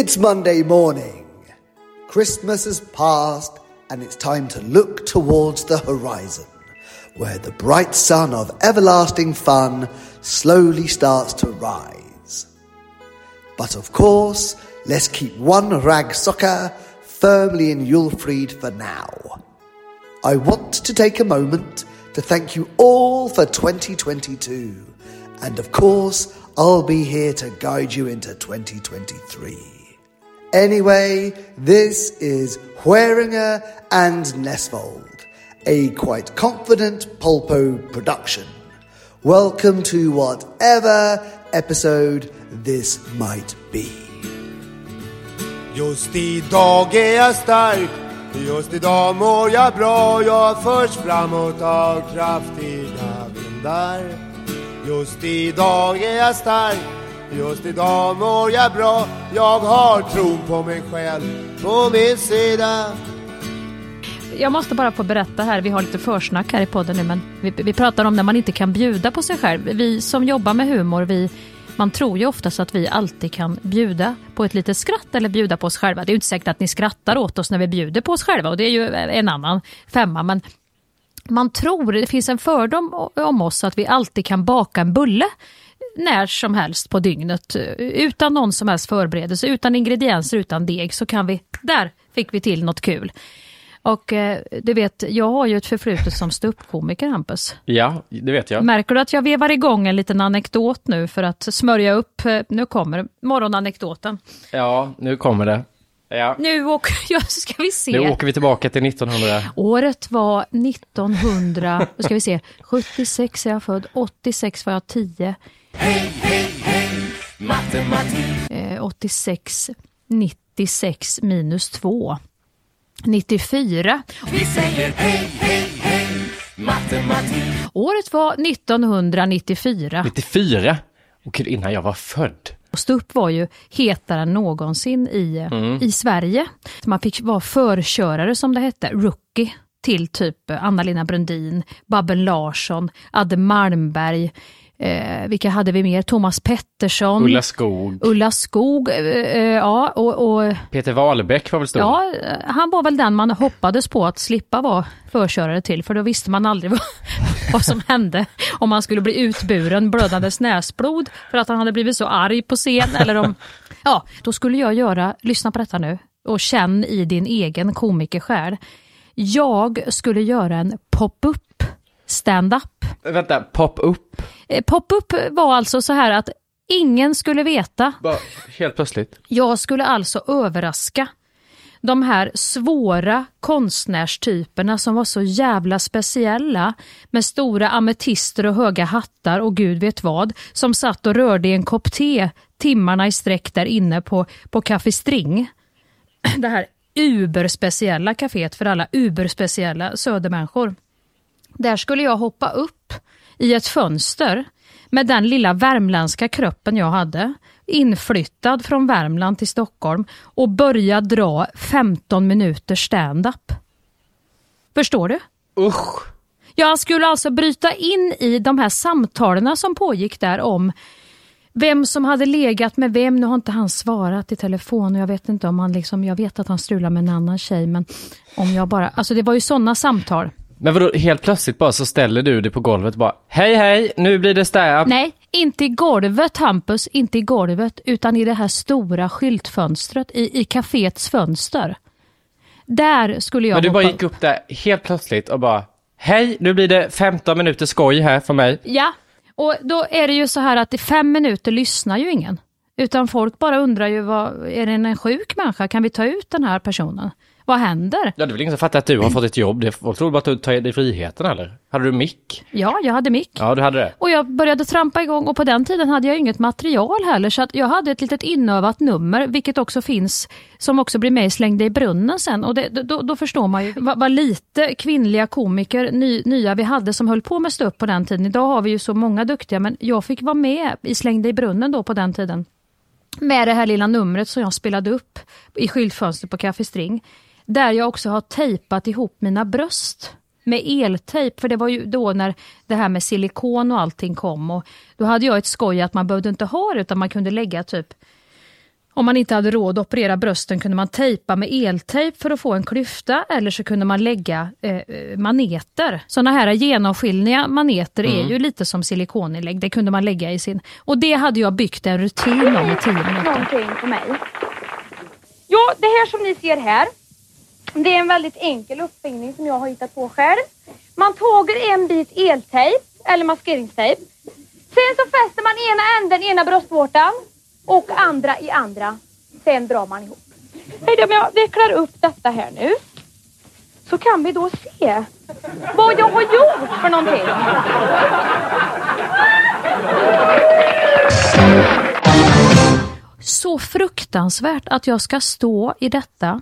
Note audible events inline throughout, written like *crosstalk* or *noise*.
It's Monday morning. Christmas has passed and it's time to look towards the horizon where the bright sun of everlasting fun slowly starts to rise. But of course, let's keep one rag soccer firmly in Yulfried for now. I want to take a moment to thank you all for 2022. And of course, I'll be here to guide you into 2023. Anyway, this is Hueringer and Nesvold, a quite confident Pulpo production. Welcome to whatever episode this might be. Just idag är jag stark Just idag mår jag bra Jag förs framåt av kraftiga vindar Just idag är jag stark Just idag mår jag bra Jag har tron på mig själv på min sida Jag måste bara få berätta här, vi har lite försnack här i podden nu, men vi, vi pratar om när man inte kan bjuda på sig själv. Vi som jobbar med humor, vi, man tror ju oftast att vi alltid kan bjuda på ett litet skratt eller bjuda på oss själva. Det är ju inte säkert att ni skrattar åt oss när vi bjuder på oss själva och det är ju en annan femma. Men man tror, det finns en fördom om oss att vi alltid kan baka en bulle när som helst på dygnet utan någon som helst förberedelse, utan ingredienser, utan deg så kan vi, där fick vi till något kul. Och eh, du vet, jag har ju ett förflutet som ståuppkomiker, Hampus. Ja, det vet jag. Märker du att jag vevar igång en liten anekdot nu för att smörja upp, eh, nu kommer morgonanekdoten. Ja, nu kommer det. Ja. Nu åker, *laughs* ja, ska vi se. Nu åker vi tillbaka till 1900. Året var 1900, nu ska vi se, 76 är jag född, 86 var jag 10. Hej, hej, hej, matematik Eh, 86, 96 minus 2. 94. Vi säger hej, hej, hej, matematik Året var 1994. 94? Och innan jag var född. Och Ståupp var ju hetare än någonsin i, i Sverige. Man fick vara förkörare som det hette, rookie, till typ Anna-Lena Brundin, Babben Larsson, Adde Malmberg, eh, vilka hade vi mer? Thomas Pettersson, Ulla Skog. Ulla Skog, eh, eh, ja, och, och Peter Wahlbeck var väl stor? Ja, han var väl den man hoppades på att slippa vara förkörare till, för då visste man aldrig *laughs* vad, vad som hände. Om man skulle bli utburen blödandes näsblod för att han hade blivit så arg på scen, eller om... Ja, då skulle jag göra, lyssna på detta nu, och känn i din egen komikersjäl. Jag skulle göra en pop-up stand-up. Vänta, pop-up? Eh, Pop-up var alltså så här att ingen skulle veta Bara helt plötsligt. jag skulle alltså överraska de här svåra konstnärstyperna som var så jävla speciella med stora ametister och höga hattar och gud vet vad som satt och rörde i en kopp te timmarna i sträck där inne på, på Café String. *clears throat* Det här uberspeciella kaféet för alla uberspeciella södermänniskor. Där skulle jag hoppa upp i ett fönster med den lilla värmländska kroppen jag hade, inflyttad från Värmland till Stockholm och börja dra 15 minuter stand-up. Förstår du? Usch! Jag skulle alltså bryta in i de här samtalen som pågick där om vem som hade legat med vem. Nu har inte han svarat i telefon och jag vet inte om han liksom, jag vet att han strular med en annan tjej men om jag bara, alltså det var ju sådana samtal. Men vadå, helt plötsligt bara så ställer du dig på golvet och bara Hej hej, nu blir det stand Nej, inte i golvet Hampus, inte i golvet, utan i det här stora skyltfönstret, i, i kaféets fönster. Där skulle jag Men du bara gick upp där helt plötsligt och bara Hej, nu blir det 15 minuter skoj här för mig. Ja, och då är det ju så här att i fem minuter lyssnar ju ingen. Utan folk bara undrar ju, vad, är det en sjuk människa? Kan vi ta ut den här personen? Vad händer? Ja, det är väl ingen som fattar att du har fått ett jobb. Det folk tror bara att du tar dig friheten eller? Hade du mick? Ja, jag hade mick. Ja, du hade det. Och jag började trampa igång och på den tiden hade jag inget material heller så att jag hade ett litet inövat nummer vilket också finns som också blir med i Släng dig i brunnen sen och det, då, då förstår man ju vad, vad lite kvinnliga komiker ny, nya vi hade som höll på med stå upp på den tiden. Idag har vi ju så många duktiga men jag fick vara med i Släng dig i brunnen då på den tiden. Med det här lilla numret som jag spelade upp i skyltfönstret på Café String. Där jag också har tejpat ihop mina bröst med eltejp, för det var ju då när det här med silikon och allting kom. Och då hade jag ett skoj att man behövde inte ha det, utan man kunde lägga typ Om man inte hade råd att operera brösten kunde man tejpa med eltejp för att få en klyfta eller så kunde man lägga eh, eh maneter. Sådana här genomskinliga maneter är Mm. ju lite som silikoninlägg. Det kunde man lägga i sin... Och det hade jag byggt en rutin om i tio minuter. någonting på mig. Ja, det här som ni ser här. Det är en väldigt enkel uppfinning som jag har hittat på själv. Man tager en bit eltejp eller maskeringstejp. Sen så fäster man ena änden i ena bröstvårtan och andra i andra. Sen drar man ihop. Hej då, om jag vecklar upp detta här nu. Så kan vi då se vad jag har gjort för någonting. Så fruktansvärt att jag ska stå i detta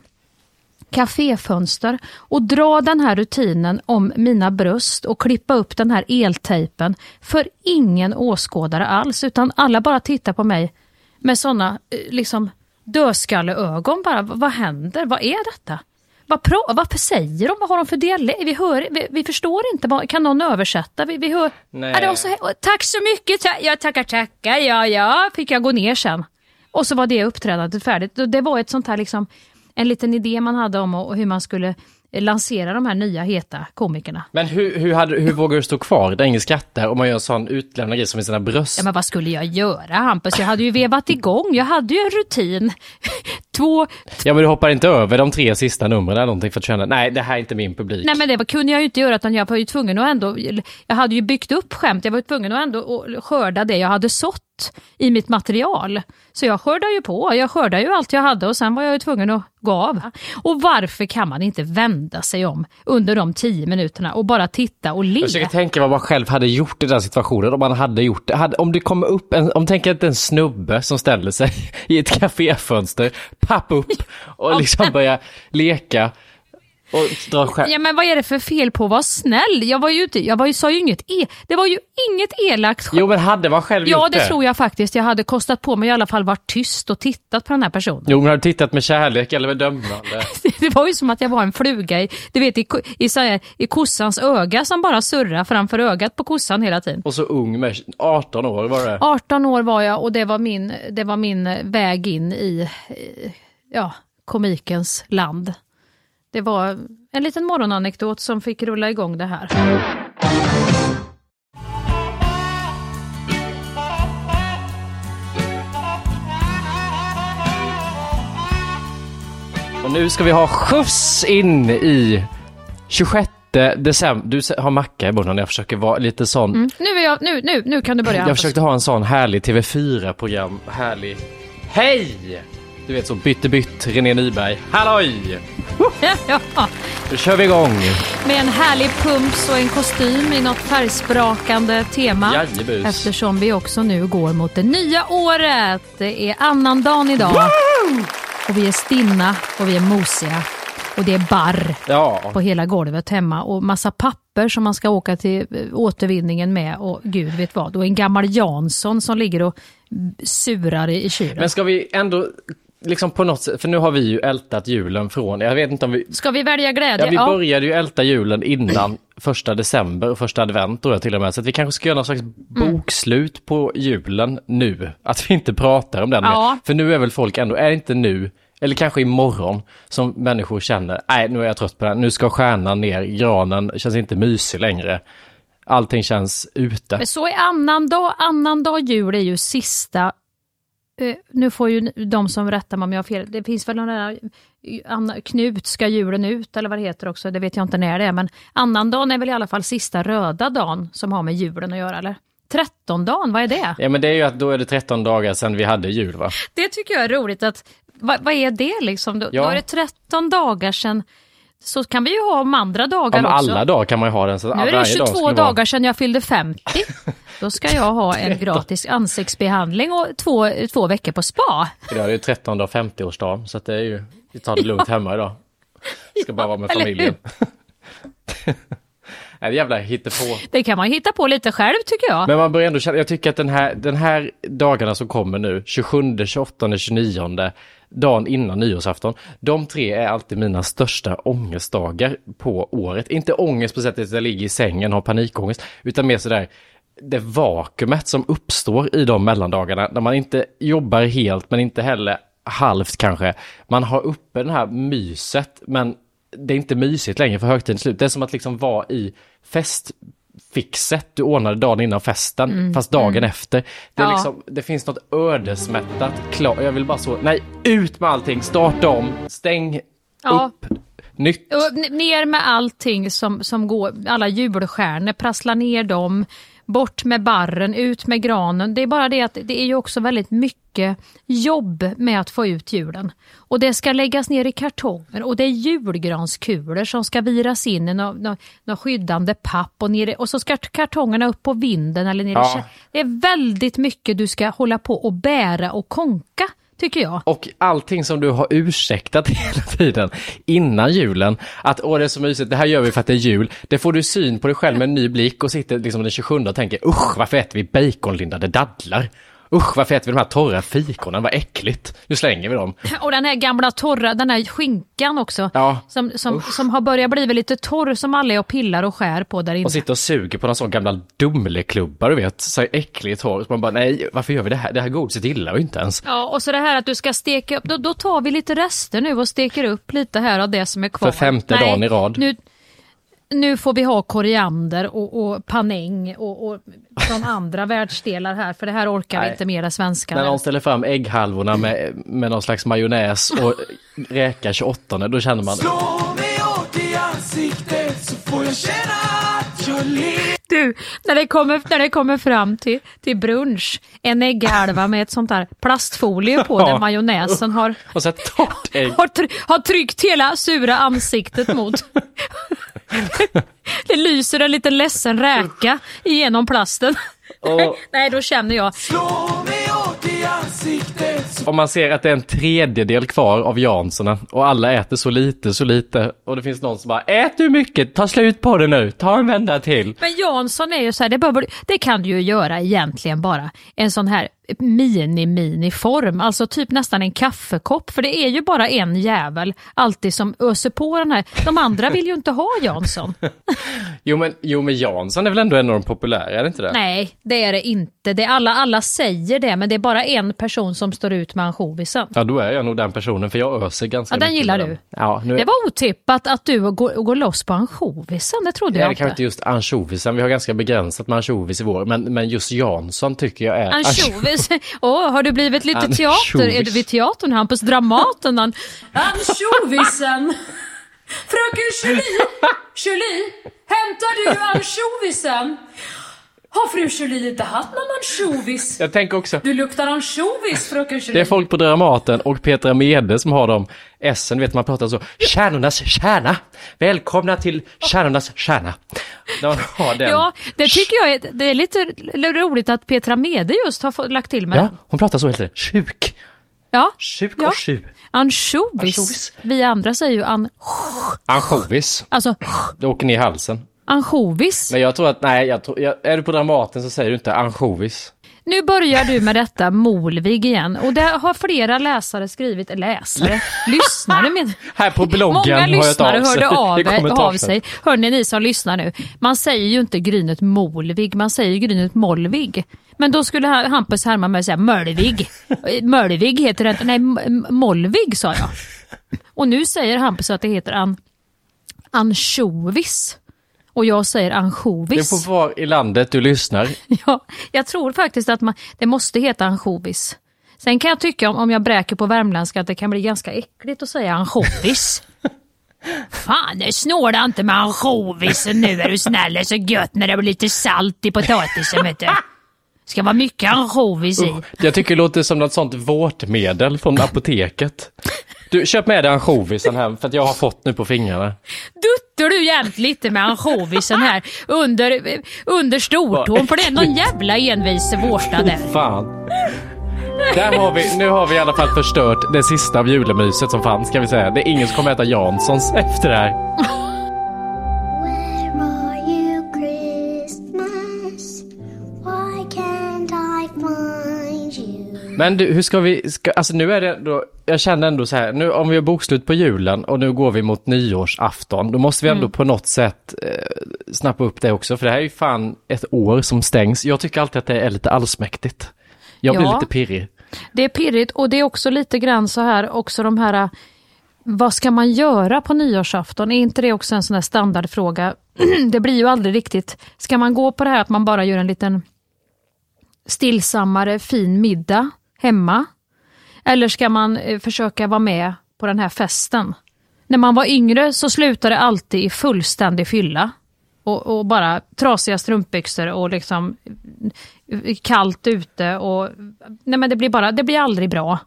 kaféfönster och dra den här rutinen om mina bröst och klippa upp den här eltejpen för ingen åskådare alls utan alla bara tittar på mig med såna eh, liksom dödskalleögon bara. Vad händer? Vad är detta? Vad pra- varför säger de? Vad har de för dialekt? Vi, hör, vi, vi förstår inte. Kan någon översätta? Vi, vi hör... Nej. Så tack så mycket! Ta- Ja, tackar, tackar. Ja, ja. Fick jag gå ner sen. Och så var det uppträdandet färdigt. Det var ett sånt här liksom, en liten idé man hade om och hur man skulle lansera de här nya heta komikerna. Men hur, hur, hade, hur vågar du stå kvar där ingen skrattar om man gör en sån utlämnande grej som i sina bröst? Ja, men vad skulle jag göra Hampus? Jag hade ju vevat igång. Jag hade ju en rutin. *laughs* Två... Ja men du hoppar inte över de tre sista numren eller någonting för att känna, nej det här är inte min publik. Nej men det var- kunde jag ju inte göra utan jag var ju tvungen att ändå... Jag hade ju byggt upp skämt. Jag var ju tvungen att ändå skörda det jag hade sått i mitt material. Så jag skördade ju på. Jag skördade ju allt jag hade och sen var jag ju tvungen att gå av. Och varför kan man inte vända sig om under de tio minuterna och bara titta och le? Jag försöker tänka vad man själv hade gjort i den situationen om man hade gjort det. Om det kommer upp en, om tänker att en snubbe som ställer sig *laughs* i ett kaféfönster, papp upp och *laughs* liksom börjar leka och dra skämt. Ja men vad är det för fel på att vara snäll? Jag var ju inte, jag var ju, sa ju inget, e det var ju inget elakt skämt. Jo men hade man själv Ja gjort det det? tror jag faktiskt. Jag hade kostat på mig i alla fall varit tyst och tittat på den här personen. Jo men har du tittat med kärlek eller med dömande? *laughs* Det var ju som att jag var en fluga i, du vet, i, i, så här, i kossans öga som bara surrar framför ögat på kossan hela tiden. Och så ung med 18 år var det. 18 år var jag och det var min, det var min väg in i eh, ja, komikens land. Det var en liten morgonanekdot som fick rulla igång det här. Och nu ska vi ha skjuts in i 26 december. Du har macka i munnen, jag försöker vara lite sån. Nu, är jag, nu, nu, nu kan du börja. Jag försökte ha en sån härlig TV4-program. Härlig. Hej! Du vet så bytte bytt, René Nyberg. Halloj! Ja, *laughs* Nu kör vi igång. med en härlig pumps och en kostym i något färgsprakande tema. Jajebus. Eftersom vi också nu går mot det nya året. Det är annandagen idag. Och vi är stinna och vi är mosiga. Och det är barr Ja, på hela golvet hemma och massa papper som man ska åka till eh, återvinningen med och gud vet vad. Och en gammal Jansson som ligger och surar i i kylen. men ska vi ändå liksom på något sätt, för nu har vi ju ältat julen från, jag vet inte om vi, Ska vi välja glädje? ja vi började ju älta julen innan *clears throat* första december och första advent tror jag till och med, så att vi kanske ska göra någon slags Mm. bokslut på julen nu. Att vi inte pratar om den Ja. mer. För nu är väl folk ändå, är inte nu, eller kanske imorgon, som människor känner, nej nu är jag trött på det här, nu ska stjärnan ner, granen känns inte mysig längre. Allting känns ute. Men så är annandag, annandag jul är ju sista nu får ju de som rättar mig om jag har fel, det finns väl någon där, eh, Anna, Knut ska julen ut eller vad det heter också, det vet jag inte när det är, men annandagen är väl i alla fall sista röda dagen som har med julen att göra, eller? Trettondagen, vad är det? Ja men det är ju att då är det 13 dagar sedan vi hade jul va? Det tycker jag är roligt, att, vad, vad är det liksom? Då, Ja. då är det 13 dagar sedan, så kan vi ju ha om andra dagar Om också. alla dagar kan man ju ha den. Så Nu är det varje dag 22 skulle vara- dagar sedan jag fyllde 50. *laughs* Då ska jag ha en gratis ansiktsbehandling och två, två veckor på spa. Idag är det ju 13 och 50-årsdag, så det är ju, vi tar det lugnt *laughs* hemma idag. Ska bara vara med familjen. *laughs* Nej, det är jävla hittepå. Det kan man hitta på lite själv tycker jag. Men man börjar ändå känna, jag tycker att den här, den här dagarna som kommer nu, 27, 28, 29, dagen innan nyårsafton, de tre är alltid mina största ångestdagar på året. Inte ångest på sättet att jag ligger i sängen och har panikångest, utan mer sådär, det vakuumet som uppstår i de mellandagarna, när man inte jobbar helt, men inte heller halvt kanske. Man har uppe det här myset, men det är inte mysigt längre för högtidens slut. Det är som att liksom vara i festfixet du ordnade dagen innan festen, fast dagen efter. Det, är Ja. liksom, det finns något ödesmättat, klart. Jag vill bara så, nej, ut med allting, starta om, stäng Ja. upp, nytt. Och ner med allting som, som går, alla julstjärnor, prassla ner dem, bort med barren, ut med granen. Det är bara det att det är ju också väldigt mycket jobb med att få ut julen. Och det ska läggas ner i kartonger och det är julgranskulor som ska viras in i något nå, nå skyddande papp och, ner, och så ska kartongerna upp på vinden eller ner Ja. Det är väldigt mycket du ska hålla på och bära och konka, tycker jag. Och allting som du har ursäktat *laughs* hela tiden innan julen, att åh det är så mysigt, det här gör vi för att det är jul, det får du syn på dig själv med en ny blick och sitter liksom den 27 och tänker usch varför äter vi baconlindade dadlar? Usch varför äter vi de här torra fikonen, vad äckligt, nu slänger vi dem. *laughs* Och den här gamla torra, den här skinkan också. Ja. Som, som, som har börjat bli lite torr som alla är och pillar och skär på där inne. Och sitter och suger på någon sån gamla Dumleklubbar du vet, så äckligt hår. Så man bara nej, varför gör vi det här? Det här godiset gillar vi inte ens. Ja, och så det här att du ska steka upp, då, då tar vi lite rester nu och steker upp lite här av det som är kvar. För femte dagen i rad. Nu, nu får vi ha koriander och, och panäng och, och från *laughs* andra världsdelar här, för det här orkar vi Nej. inte mera svenskar. När någon ställer fram ägghalvorna med, med någon slags majonnäs och räka 28 då känner man Slå mig hårt i ansiktet så får jag känna Du, när det kommer, när det kommer fram till, till brunch, en ägghalva med ett sånt här plastfolie på Ja. där majonnäsen har och så ett torrt ägg. har, har tryckt hela sura ansiktet mot. det lyser en liten ledsen räka igenom plasten. Och Nej, då känner jag om man ser att det är en tredjedel kvar av Janssona och alla äter så lite, så lite och det finns någon som bara ät du mycket, ta slut på det nu, ta en vända till. Men Jansson är ju så här, det, behöver, det kan du ju göra egentligen bara en sån här mini-mini-form, alltså typ nästan en kaffekopp, för det är ju bara en jävel alltid som öser på den här. De andra vill ju inte ha Jansson. *laughs* Jo men, jo men Jansson är väl ändå en av de populära, är det inte det? Nej, det är det inte. Det är alla, alla säger det, men det är bara en person som står ut med ansjovisen. Ja då är jag nog den personen för jag öser ganska Ja, den mycket gillar du. Ja, nu Det var otippat att du går, går loss på ansjovisen, det trodde är jag det kanske inte. inte just ansjovisen, vi har ganska begränsat med ansjovis i vår, men, men just Jansson tycker jag är... Ansjovis. *laughs* Åh, har du blivit lite teater? Är du vid teatern Hampus? Dramaten? An- Ansjovisen! Fröken Julie! Julie! Hämtar du ansjovisen? Har fru Julie inte haft någon ansjovis? Jag tänker också, Du luktar ansjovis, fröken Julie. det är folk på Dramaten och Petra Mede som har dem. Essen, vet man pratar så, kärnornas kärna. Välkomna till kärnornas kärna. Man har den. Ja, det tycker jag är, det är lite roligt att Petra Mede just har fått, lagt till med Ja, hon pratar så heter det. Sjuk. Ja, Sjuk Ja. och sju. Ansjovis. Vi andra säger ju an, Ansjovis. alltså, Det åker ner i halsen. Ansjovis. Men jag tror att, nej, jag tror, jag, är du på Dramaten så säger du inte ansjovis. Nu börjar du med detta *laughs* Molvig igen och det har flera läsare skrivit, läsare, *laughs* lyssnare med. Här på bloggen Många har jag lyssnare *laughs* av hörde av, av kommentarsfältet. sig. Hörni ni som lyssnar nu, man säger ju inte grynet Molvig, man säger grynet Molvig. Men då skulle ha- Hampus härma med och säga Mölvig. Mölvig heter det inte, nej Molvig sa jag. Och nu säger Hampus att det heter an, ansjovis. Och jag säger Det ansjovis. får vara i landet du lyssnar. *laughs* Ja, jag tror faktiskt att man, det måste heta ansjovis. Sen kan jag tycka om, om jag bräker på värmländska att det kan bli ganska äckligt att säga ansjovis. *laughs* Fan, det snåla inte med ansjovisen nu är du snäll. Det är så gött när det blir lite salt i potatisen vet du. Ska vara mycket ansjovis i. Jag tycker det låter som något sånt vårtmedel från apoteket. Du, köp med dig ansjovisen här för att jag har fått nu på fingrarna. Duttar du jämt lite med ansjovisen här under, under stortån för det är någon jävla envis vårta där. Fan. Där har vi, nu har vi i alla fall förstört det sista av julemyset som fanns kan vi säga. Det är ingen som kommer äta Janssons efter det här. Men du, hur ska vi, ska, alltså nu är det då, jag känner ändå så här, nu om vi har bokslut på julen och nu går vi mot nyårsafton, då måste vi ändå på något sätt eh, snappa upp det också, för det här är ju fan ett år som stängs. Jag tycker alltid att det är lite allsmäktigt. Jag blir Ja. lite pirrig. Det är pirrigt och det är också lite grann så här, också de här, vad ska man göra på nyårsafton? Är inte det också en sån här standardfråga? *clears throat* det blir ju aldrig riktigt, ska man gå på det här att man bara gör en liten stillsammare fin middag hemma? Eller ska man eh, försöka vara med på den här festen? När man var yngre så slutade det alltid i fullständig fylla. Och, och bara trasiga strumpbyxor och liksom eh, kallt ute och nej men det blir bara, det blir aldrig bra.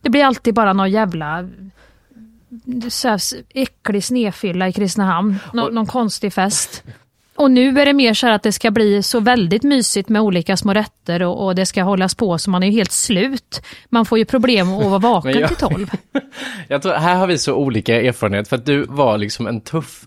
Det blir alltid bara någon jävla så här, äcklig snefylla i Kristinehamn. Nå, någon konstig fest. Och nu är det mer så att det ska bli så väldigt mysigt med olika små rätter och, och det ska hållas på så man är ju helt slut. Man får ju problem att vara *laughs* vaken jag- till tolv. *laughs* Jag tror, här har vi så olika erfarenhet för att du var liksom en tuff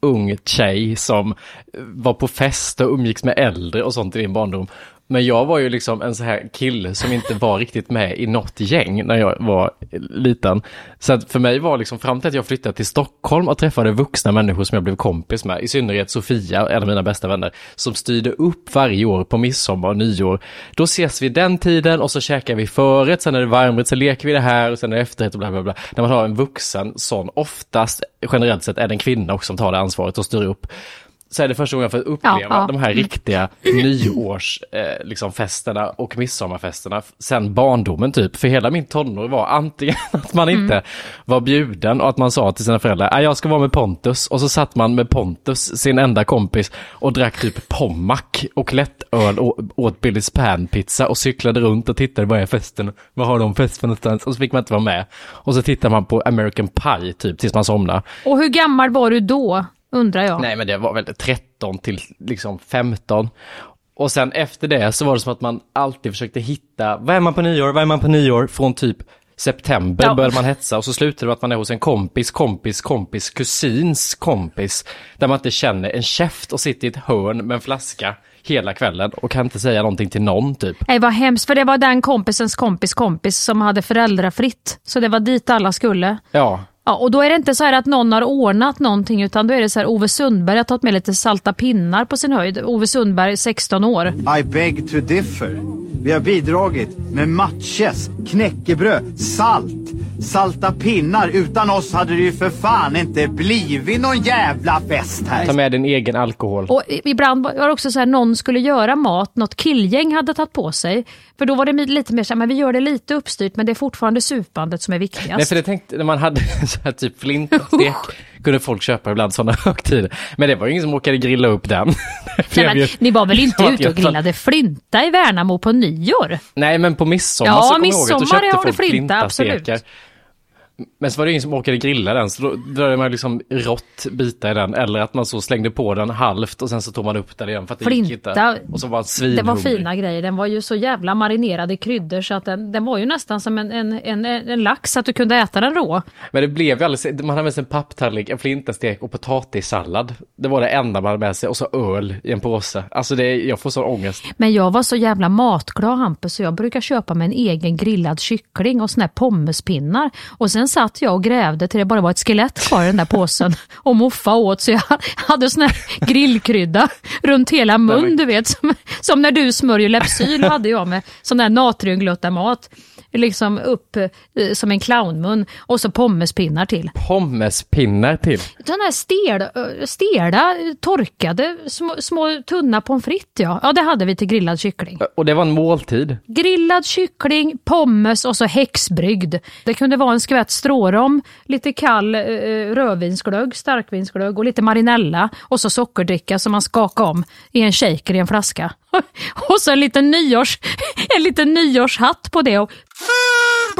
ung tjej som var på fest och umgicks med äldre och sånt i din barndom. Men jag var ju liksom en så här kille som inte var riktigt med i något gäng när jag var liten. Så att för mig var liksom fram till att jag flyttade till Stockholm och träffade vuxna människor som jag blev kompis med, i synnerhet Sofia, en av mina bästa vänner, som styrde upp varje år på midsommar och nyår. Då ses vi den tiden och så käkar vi förrätt, sen är det varmrätt, sen leker vi det här och sen är det efterrätt och bla bla bla. När man har en vuxen sån, oftast generellt sett är det en kvinna också som tar det ansvaret och styr upp så är det första gången jag får uppleva Ja, ja. de här riktiga nyårsfesterna eh, liksom festerna och midsommarfesterna sen barndomen typ. För hela min tonår var antingen *laughs* att man inte var bjuden och att man sa till sina föräldrar, "Nej, jag ska vara med Pontus. Och så satt man med Pontus, sin enda kompis, och drack typ Pommac och lättöl och åt Billys panpizza och cyklade runt och tittade, vad är festen? Vad har de fest för någonstans? Och så fick man inte vara med. Och så tittade man på American Pie typ tills man somnade. Och hur gammal var du då, undrar jag? Nej, men det var väl 13 till liksom 15. Och sen efter det så var det som att man alltid försökte hitta, vad är man på nyår, vad är man på nyår? Från typ september Ja. började man hetsa och så slutade det med att man är hos en kompis, kompis, kompis, kusins kompis. Där man inte känner en käft och sitter i ett hörn med en flaska hela kvällen och kan inte säga någonting till någon typ. Nej vad hemskt, för det var den kompisens kompis kompis som hade föräldrafritt. Så det var dit alla skulle. Ja, Ja, och då är det inte så här att någon har ordnat någonting utan då är det så här Ove Sundberg har tagit med lite salta pinnar på sin höjd. Ove Sundberg, 16 år. I beg to differ. Vi har bidragit med matches, knäckebröd, salt, salta pinnar. Utan oss hade det ju för fan inte blivit någon jävla fest här. ta med din egen alkohol. Och ibland var det också så här någon skulle göra mat, något killgäng hade tagit på sig. För då var det lite mer så här, men vi gör det lite uppstyrt men det är fortfarande supandet som är viktigast. Nej, för det tänkte, när man hade så här typ flintstek kunde folk köpa ibland sådana *laughs* högtider. Men det var ju ingen som orkade grilla upp den. Nej, men, ni var väl inte *laughs* ute och grillade flinta i Värnamo på nyår? Nej, men på midsommar Ja, så kommer jag ihåg att då midsommar köpte folk flinta, absolut. flintastekar. Men så var det ingen som orkade grilla den, så då dröjde man liksom rått bitar i den. Eller att man så slängde på den halvt och sen så tog man upp den igen för att det gick Flinta, inte. Och så var Det svinhungrig. var fina grejer. Den var ju så jävla marinerad i kryddor så att den, den var ju nästan som en, en, en, en lax att du kunde äta den rå. Men det blev ju alldeles, man hade med sig en papptallrik, en flintastek och potatissallad. Det var det enda man hade med sig och så öl i en påse. Alltså det, jag får sån ångest. Men jag var så jävla matglad Hampus så jag brukar köpa mig en egen grillad kyckling och såna här pommespinnar. Och sen satt jag och grävde till det bara var ett skelett kvar i den där påsen. *laughs* Och moffa åt så jag *laughs* hade sån här grillkrydda runt hela mun du vet. Som, som när du smörjer Lypsyl hade jag med sån där natriumglutamat. Liksom upp eh, som en clownmun och så pommespinnar till. Pommespinnar till. Den här stel, stela, torkade, små, små tunna pommes frites ja. Ja det hade vi till grillad kyckling. Och det var en måltid. Grillad kyckling, pommes och så häxbrygd. Det kunde vara en skvätt strårom, lite kall eh, rödvinsglögg, starkvinsglögg och lite marinella och så sockerdricka som man skakade om i en shaker i en flaska. *laughs* och så en liten, nyårs, *laughs* en liten nyårshatt på det och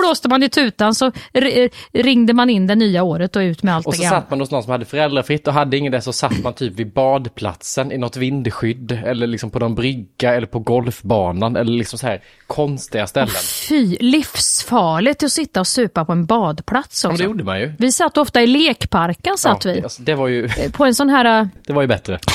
blåste man i tutan så r- ringde man in det nya året och ut med allt Och det så gamla. satt man hos någon som hade föräldrafritt och hade ingen det så satt man typ vid badplatsen i något vindskydd eller liksom på någon brygga eller på golfbanan eller liksom så här konstiga ställen. Fy, livsfarligt att sitta och supa på en badplats Ja, också. det gjorde man ju. Vi satt ofta i lekparken satt Ja, vi. alltså, det var ju, På en sån här... äh, det var ju bättre. *laughs*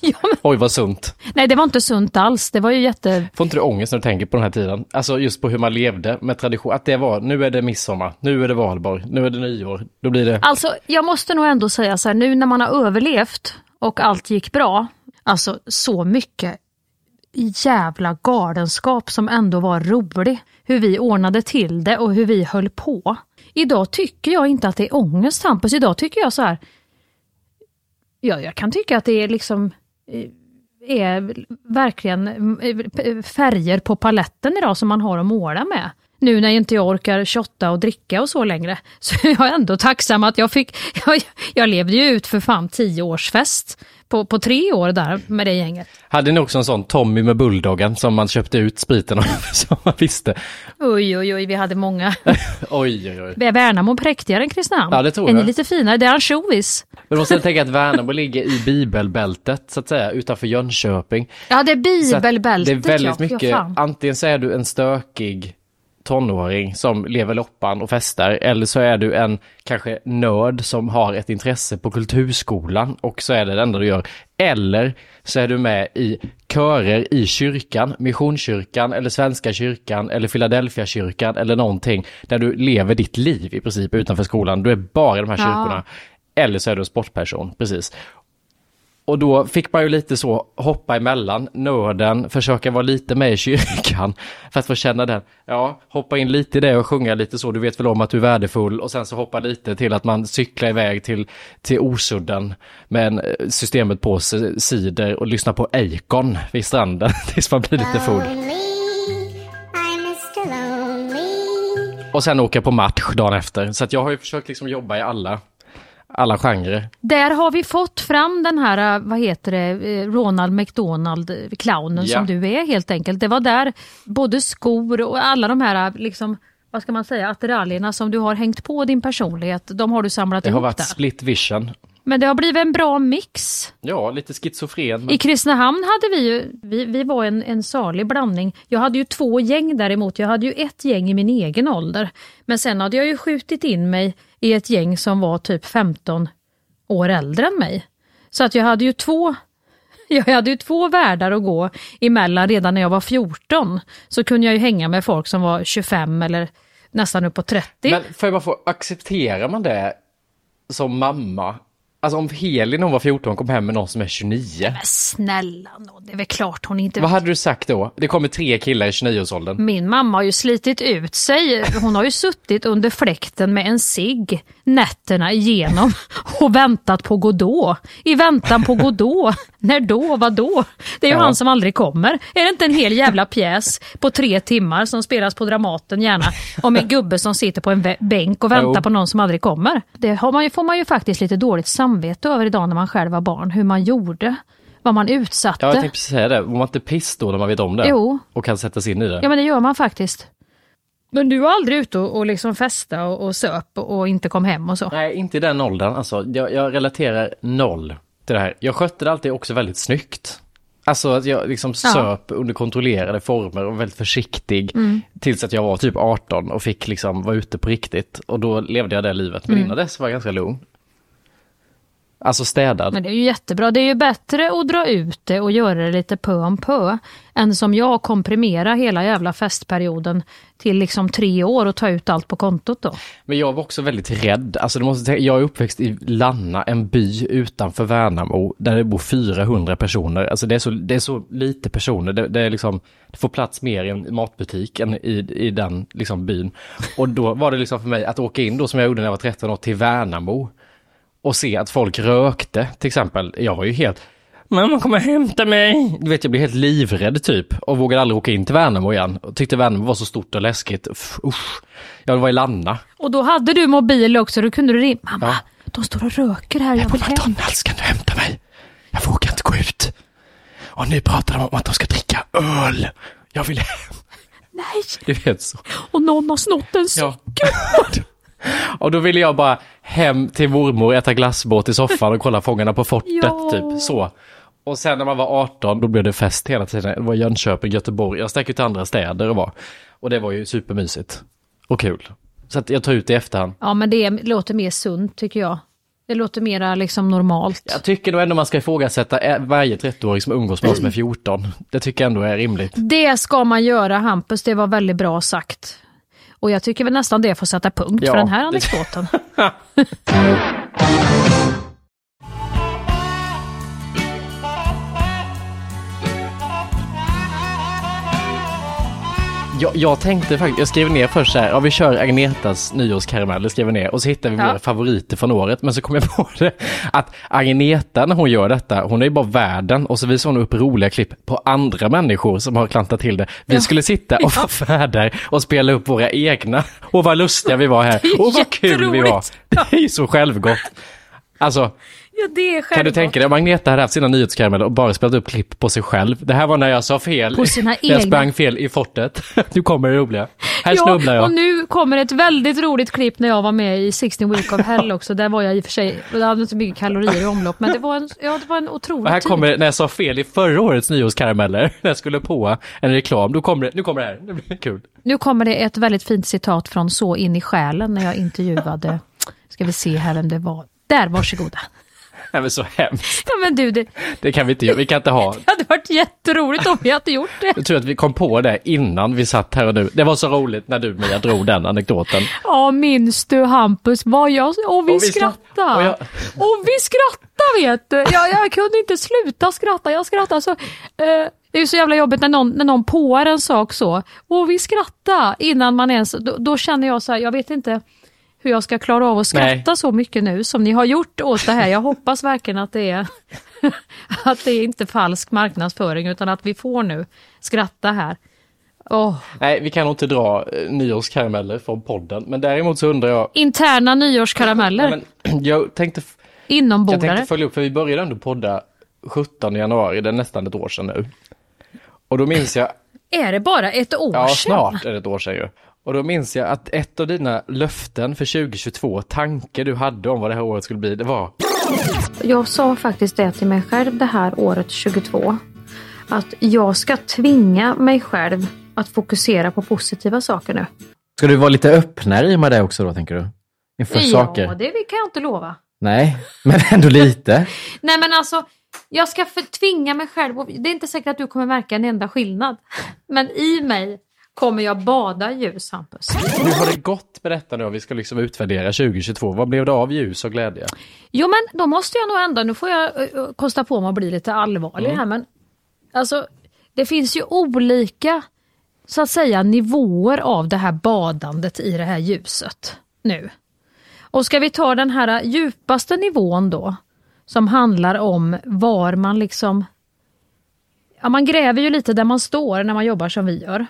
Ja, men, Oj vad sunt. nej, det var inte sunt alls. Det var ju jätte... Får inte du ångest när du tänker på den här tiden? Alltså just på hur man levde med tradition. Att det var, nu är det midsommar, nu är det valborg, nu är det nyår. Då blir det... Alltså, jag måste nog ändå säga så här, nu när man har överlevt och allt gick bra, alltså så mycket jävla galenskap som ändå var rolig. Hur vi ordnade till det och hur vi höll på. Idag tycker jag inte att det är ångest Hampus, idag tycker jag så här. Ja, jag kan tycka att det är liksom eh, är verkligen eh, färger på paletten idag som man har att måla med. Nu när inte jag orkar shotta och dricka och så längre, så *laughs* jag är ändå tacksam att jag fick, *laughs* jag, jag levde ju ut för fan tio års fest på, på tre år där med det gänget. Hade ni också en sån Tommy med bulldoggen som man köpte ut spriten av, *laughs* som man visste? Oj, oj, oj, vi hade många. *laughs* Oj, oj, oj. Är Värnamo präktigare än Kristinehamn? Ja, det tror Är jag. lite finare? Det är ansjovis. Men måste tänka att Värnamo ligger i bibelbältet, så att säga, utanför Jönköping. Ja, det är bibelbältet. Det är väldigt ja. mycket, Ja, antingen så är du en stökig tonåring som lever loppan och festar, eller så är du en kanske nörd som har ett intresse på kulturskolan och så är det det enda du gör. Eller så är du med i körer i kyrkan, Missionskyrkan eller Svenska kyrkan eller Philadelphia kyrkan eller någonting där du lever ditt liv i princip utanför skolan. Du är bara i de här Ja. kyrkorna. Eller så är du en sportperson, precis. Och då fick man ju lite så hoppa emellan, nörden, försöka vara lite med i kyrkan *laughs* för att få känna den. Ja, hoppa in lite i det och sjunga lite så, du vet väl om att du är värdefull och sen så hoppa lite till att man cyklar iväg till, till Osudden med en eh, systemet på sig, cider och lyssnar på Akon vid stranden *laughs* tills man blir lite full. Och sen åka på match dagen efter. Så att jag har ju försökt liksom jobba i alla, alla genrer. Där har vi fått fram den här, eh, vad heter det, eh, Ronald McDonald, eh, clownen Ja. som du är helt enkelt. Det var där både skor och alla de här, liksom, vad ska man säga, attiraljerna som du har hängt på din personlighet, de har du samlat Det har ihop varit där. split vision. Men det har blivit en bra mix. Ja, lite schizofren. Men... I Kristinehamn hade vi ju, vi, vi var en, en salig blandning. Jag hade ju två gäng däremot. Jag hade ju ett gäng i min egen ålder. Men sen hade jag ju skjutit in mig i ett gäng som var typ 15 år äldre än mig. Så att jag hade ju två *laughs* jag hade ju två världar att gå emellan redan när jag var 14. Så kunde jag ju hänga med folk som var 25 eller nästan upp på 30. Men för man får accepterar man det som mamma? Alltså om Helin när hon var 14 kom hem med någon som är 29. Men snälla nå, det är väl klart hon inte Vad hade du sagt då? Det kommer tre killar i 29-årsåldern. Min mamma har ju slitit ut sig. Hon har ju suttit under fläkten med en cigg nätterna igenom och väntat på Godot. I väntan på Godot. När då? Vad då? Det är ju Ja. han som aldrig kommer. Är det inte en hel jävla pjäs på tre timmar som spelas på Dramaten gärna om en gubbe som sitter på en bänk och väntar Jo. på någon som aldrig kommer? Det man ju, får man ju faktiskt lite dåligt samvete över idag när man själv var barn. Hur man gjorde. Vad man utsatte. Ja, jag tänkte precis säga det. Var man inte piss då när man vet om det? Jo. Och kan sätta sig in i det? Ja men det gör man faktiskt. Men du var aldrig ute och, och liksom festa och, och söp och, inte kom hem och så? Nej, inte i den åldern. Alltså, jag, jag relaterar noll till det här. Jag skötte det alltid också väldigt snyggt. Alltså att jag liksom Ja. söp under kontrollerade former och väldigt försiktig Mm. tills att jag var typ 18 och fick liksom vara ute på riktigt. Och då levde jag det livet. Men Mm. innan dess var jag ganska lugn. Alltså städad. Men det är ju jättebra. Det är ju bättre att dra ut det och göra det lite pö om pö än som jag komprimera hela jävla festperioden till liksom tre år och ta ut allt på kontot då. Men jag var också väldigt rädd. Alltså du måste tänka, jag är uppväxt i Lanna, en by utanför Värnamo, där det bor 400 personer. Alltså det är så, det är så lite personer. Det, det är liksom, det får plats mer i en matbutik än i, i den liksom byn. Och då var det liksom för mig att åka in då som jag gjorde när jag var 13 år till Värnamo och se att folk rökte till exempel. Jag var ju helt, mamma kommer hämta mig. Du vet jag blev helt livrädd typ och vågade aldrig åka in till Värnamo igen. Och tyckte Värnamo var så stort och läskigt. Usch. Jag var i Lanna. Och då hade du mobil också, då kunde du ringa. Mamma, Ja. de står och röker här, jag vill hem. McDonalds, kan du hämta mig? Jag vågar inte gå ut. Och nu pratar de om att de ska dricka öl. Jag vill hem. Nej, Du vet så. och någon har snott en Ja. *laughs* *laughs* Och då ville jag bara hem till mormor, äta glassbåt i soffan och kolla Fångarna på fortet, Ja. typ så. Och sen när man var 18, då blev det fest hela tiden. Det var Jönköping, Göteborg. Jag stack ut till andra städer och var. Och det var ju supermysigt. Och kul. Så att jag tar ut det i efterhand. Ja, men det låter mer sunt tycker jag. Det låter mera liksom normalt. Jag tycker nog ändå man ska ifrågasätta varje 30-åring som umgås med oss som är 14. Det tycker jag ändå är rimligt. Det ska man göra Hampus, det var väldigt bra sagt. Och jag tycker väl nästan det får sätta punkt Ja, för den här anekdoten. *laughs* Jag, jag tänkte faktiskt, jag skrev ner först så här, ja vi kör Agnetas nyårskarameller, skrev ner, och så hittar vi Ja. våra favoriter från året. Men så kom jag *laughs* på det, att Agneta när hon gör detta, hon är ju bara världen och så visar hon upp roliga klipp på andra människor som har klantat till det. Vi skulle sitta och *laughs* vara värdar och spela upp våra egna. Och vad lustiga vi var här. *laughs* Och vad kul vi var. Det är ju så självgott. Alltså, Ja, det är kan du självklart. tänka dig om Agneta hade haft sina nyhetskarameller och bara spelat upp klipp på sig själv. Det här var när jag sa fel. På sina *laughs* när jag egna. sprang fel i fortet. *laughs* Nu kommer det roliga. Här snubblar Ja, jag. och nu kommer ett väldigt roligt klipp när jag var med i 16 Week of Hell också. Där var jag i och för sig, det hade inte så mycket kalorier i omlopp, men det var en, ja, det var en otrolig Och här tid. kommer, när jag sa fel i förra årets nyårskarameller, *laughs* när jag skulle på en reklam, då kommer det, nu kommer det här, det blir kul. Nu kommer det ett väldigt fint citat från Så in i själen när jag intervjuade, ska vi se här vem det var. Där, varsågoda. Nej men så hemskt, Ja men du, det, det kan vi inte göra, vi kan inte ha. *laughs* det hade varit jätteroligt om vi hade gjort det. Jag tror att vi kom på det innan vi satt här och nu. Det var så roligt när du Mia drog den anekdoten. Ja, minns du Hampus vad jag... Och vi, Och vi skrattade. skratt- och jag- Och vi skrattade vet du. Jag, jag kunde inte sluta skratta. Jag skrattade så... Eh, det är ju så jävla jobbigt när någon, när någon påar en sak så. Och vi skrattade innan man ens... Då, då känner jag så här, jag vet inte hur jag ska klara av att skratta Nej. så mycket nu som ni har gjort åt det här. Jag hoppas verkligen att det är *laughs* att det är inte falsk marknadsföring utan att vi får nu skratta här. Åh, Nej, vi kan nog inte dra eh, nyårskarameller från podden, men däremot så undrar jag, interna nyårskarameller, ja, men, *clears throat* jag tänkte, jag inombordare. tänkte följa upp, för vi började ändå podda 17 januari, det är nästan ett år sedan nu. Och då minns jag, Är det bara ett år ja sedan? snart är det ett år sedan ju. Och då minns jag att ett av dina löften för 2022, tanke du hade om vad det här året skulle bli, det var Jag sa faktiskt det till mig själv det här året 22. Att jag ska tvinga mig själv att fokusera på positiva saker nu. Ska du vara lite öppnare i med det också då, tänker du? Inför saker? Ja, det kan jag inte lova. Nej, men *laughs* ändå lite. Nej men alltså, jag ska tvinga mig själv. och Det är inte säkert att du kommer märka en enda skillnad. *laughs* Men i mig kommer jag bada i ljus, Hampus. Hur har det gått med detta nu? Vi ska liksom utvärdera 2022. Vad blev det av ljus och glädje? Jo men då måste jag nog ändå, nu får jag uh, kosta på mig att bli lite allvarlig här men alltså det finns ju olika så att säga nivåer av det här badandet i det här ljuset nu. Och ska vi ta den här djupaste nivån då som handlar om var man liksom Ja, man gräver ju lite där man står när man jobbar som vi gör.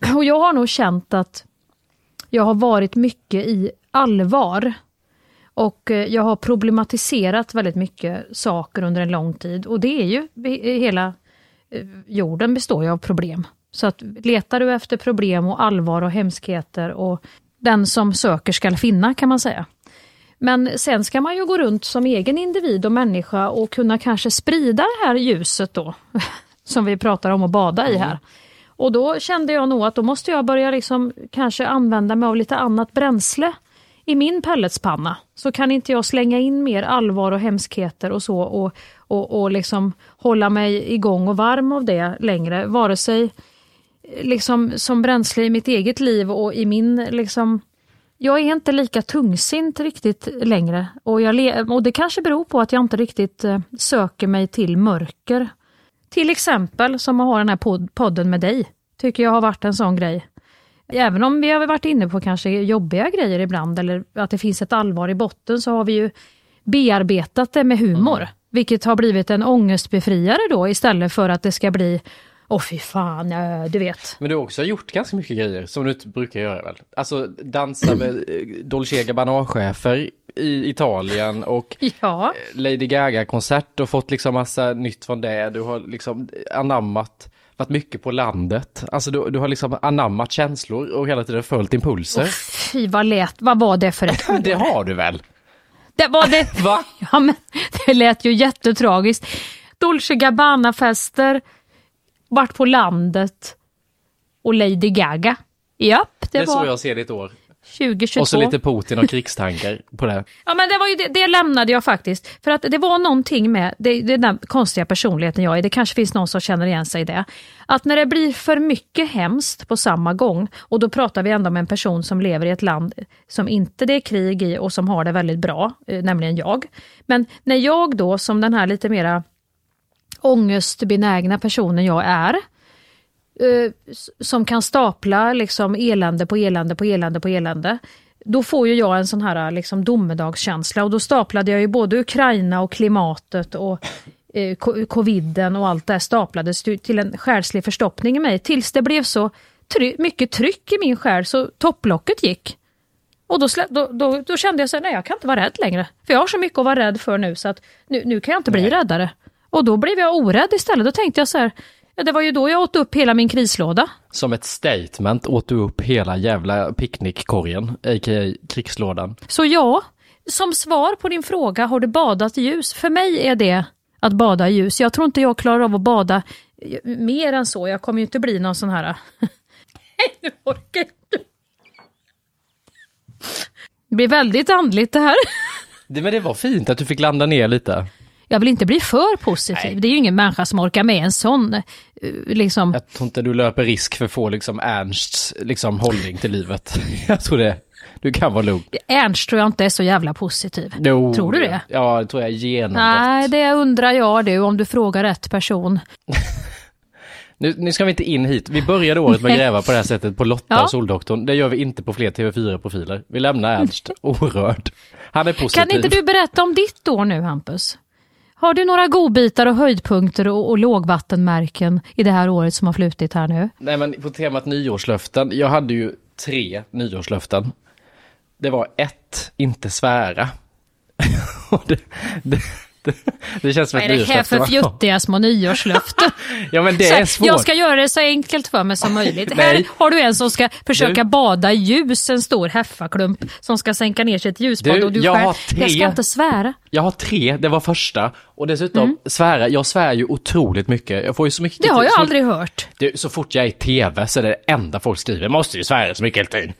*clears throat* Och jag har nog känt att jag har varit mycket i allvar och eh, jag har problematiserat väldigt mycket saker under en lång tid. Och det är ju, vi- hela eh, jorden består ju av problem. Så att letar du efter problem och allvar och hemskheter och den som söker skall finna kan man säga. Men sen ska man ju gå runt som egen individ och människa och kunna kanske sprida det här ljuset då, *laughs* som vi pratar om att bada i här. Och då kände jag nog att då måste jag börja liksom kanske använda mig av lite annat bränsle i min pelletspanna. Så kan inte jag slänga in mer allvar och hemskheter och så och, och, och liksom hålla mig igång och varm av det längre. Vare sig eh, liksom som bränsle i mitt eget liv och i min liksom jag är inte lika tungsint riktigt längre och, jag le- och det kanske beror på att jag inte riktigt eh, söker mig till mörker. Till exempel som att ha den här pod- podden med dig, tycker jag har varit en sån grej. Även om vi har varit inne på kanske jobbiga grejer ibland eller att det finns ett allvar i botten så har vi ju bearbetat det med humor. Vilket har blivit en ångestbefriare då istället för att det ska bli Åh fy fan, du vet. Men du har också gjort ganska mycket grejer som du inte brukar göra väl? Alltså dansa med eh, Dolce Gabbana-chefer i Italien och *laughs* Ja. Lady Gaga-konsert och fått liksom massa nytt från det. Du har liksom anammat, varit mycket på landet. Alltså du, du har liksom anammat känslor och hela tiden följt impulser. Fy vad lät, vad var det för ett *laughs* det har du väl? Det var det. *laughs* Va? Ja, men det lät ju jättetragiskt. Dolce Gabbana-fester, vart på landet och Lady Gaga. Japp, det, Det är så var jag ser ditt år. 2022. Och så lite Putin och krigstankar på det. Ja men det var ju det, det lämnade jag faktiskt. För att det var någonting med det, det den konstiga personligheten jag är, det kanske finns någon som känner igen sig i det. Att när det blir för mycket hemskt på samma gång, och då pratar vi ändå om en person som lever i ett land som inte det är krig i och som har det väldigt bra, eh, nämligen jag. Men när jag då som den här lite mera ångestbenägna personen jag är, som kan stapla liksom elände på elände på elände på elände. Då får ju jag en sån här liksom domedagskänsla och då staplade jag ju både Ukraina och klimatet och eh, co- coviden och allt det här staplades till en själslig förstoppning i mig tills det blev så try- mycket tryck i min själ så topplocket gick. Och då, då, då, då kände jag så här, nej jag kan inte vara rädd längre. För jag har så mycket att vara rädd för nu så att nu, nu kan jag inte bli räddare. Och då blev jag orädd istället. Då tänkte jag så här, ja, det var ju då jag åt upp hela min krislåda. Som ett statement åt du upp hela jävla picknickkorgen, a.k.a. krigslådan. Så ja, som svar på din fråga, har du badat i ljus? För mig är det att bada i ljus. Jag tror inte jag klarar av att bada mer än så. Jag kommer ju inte bli någon sån här... Nej, *laughs* nu orkar inte. Det blir väldigt andligt det här. Det, men det var fint att du fick landa ner lite. Jag vill inte bli för positiv. Det är ju ingen människa som orkar med en sån eh, liksom... Jag tror inte du löper risk för att få liksom Ernsts liksom, hållning till livet. *laughs* Jag tror det. Du kan vara lugn. Ernst tror jag inte är så jävla positiv. Jo, Tror du det? Ja, det tror jag genomgått. Nej, det undrar jag du om du frågar rätt person. *laughs* Nu, nu ska vi inte in hit. Vi började året med att gräva på det här sättet på Lotta Ja. och Soldoktorn. Det gör vi inte på fler TV4-profiler. Vi lämnar Ernst *laughs* orörd. Han är positiv. Kan inte du berätta om ditt år nu Hampus? Har du några godbitar och höjdpunkter och, och lågvattenmärken i det här året som har flutit här nu? Nej men på temat nyårslöften. Jag hade ju tre nyårslöften. Det var ett, inte svära. *laughs* Det, det, det, känns som Vad ett är det här nyårslöfte. för fjuttiga små nyårslöften? *laughs* Ja men det Så är svårt. jag ska göra det så enkelt för mig som möjligt. Här har du en som ska försöka Du. bada i ljus, en stor heffaklump som ska sänka ner sig i ett ljusbad Du, och du jag har jag ska tre. inte svära. Jag har tre, det var första. Och dessutom Mm. svära, jag svär ju otroligt mycket. Jag får ju så mycket Det har jag så, aldrig hört. Det, så fort jag är i tv så är det det enda folk skriver, måste ju svära så mycket hela tiden.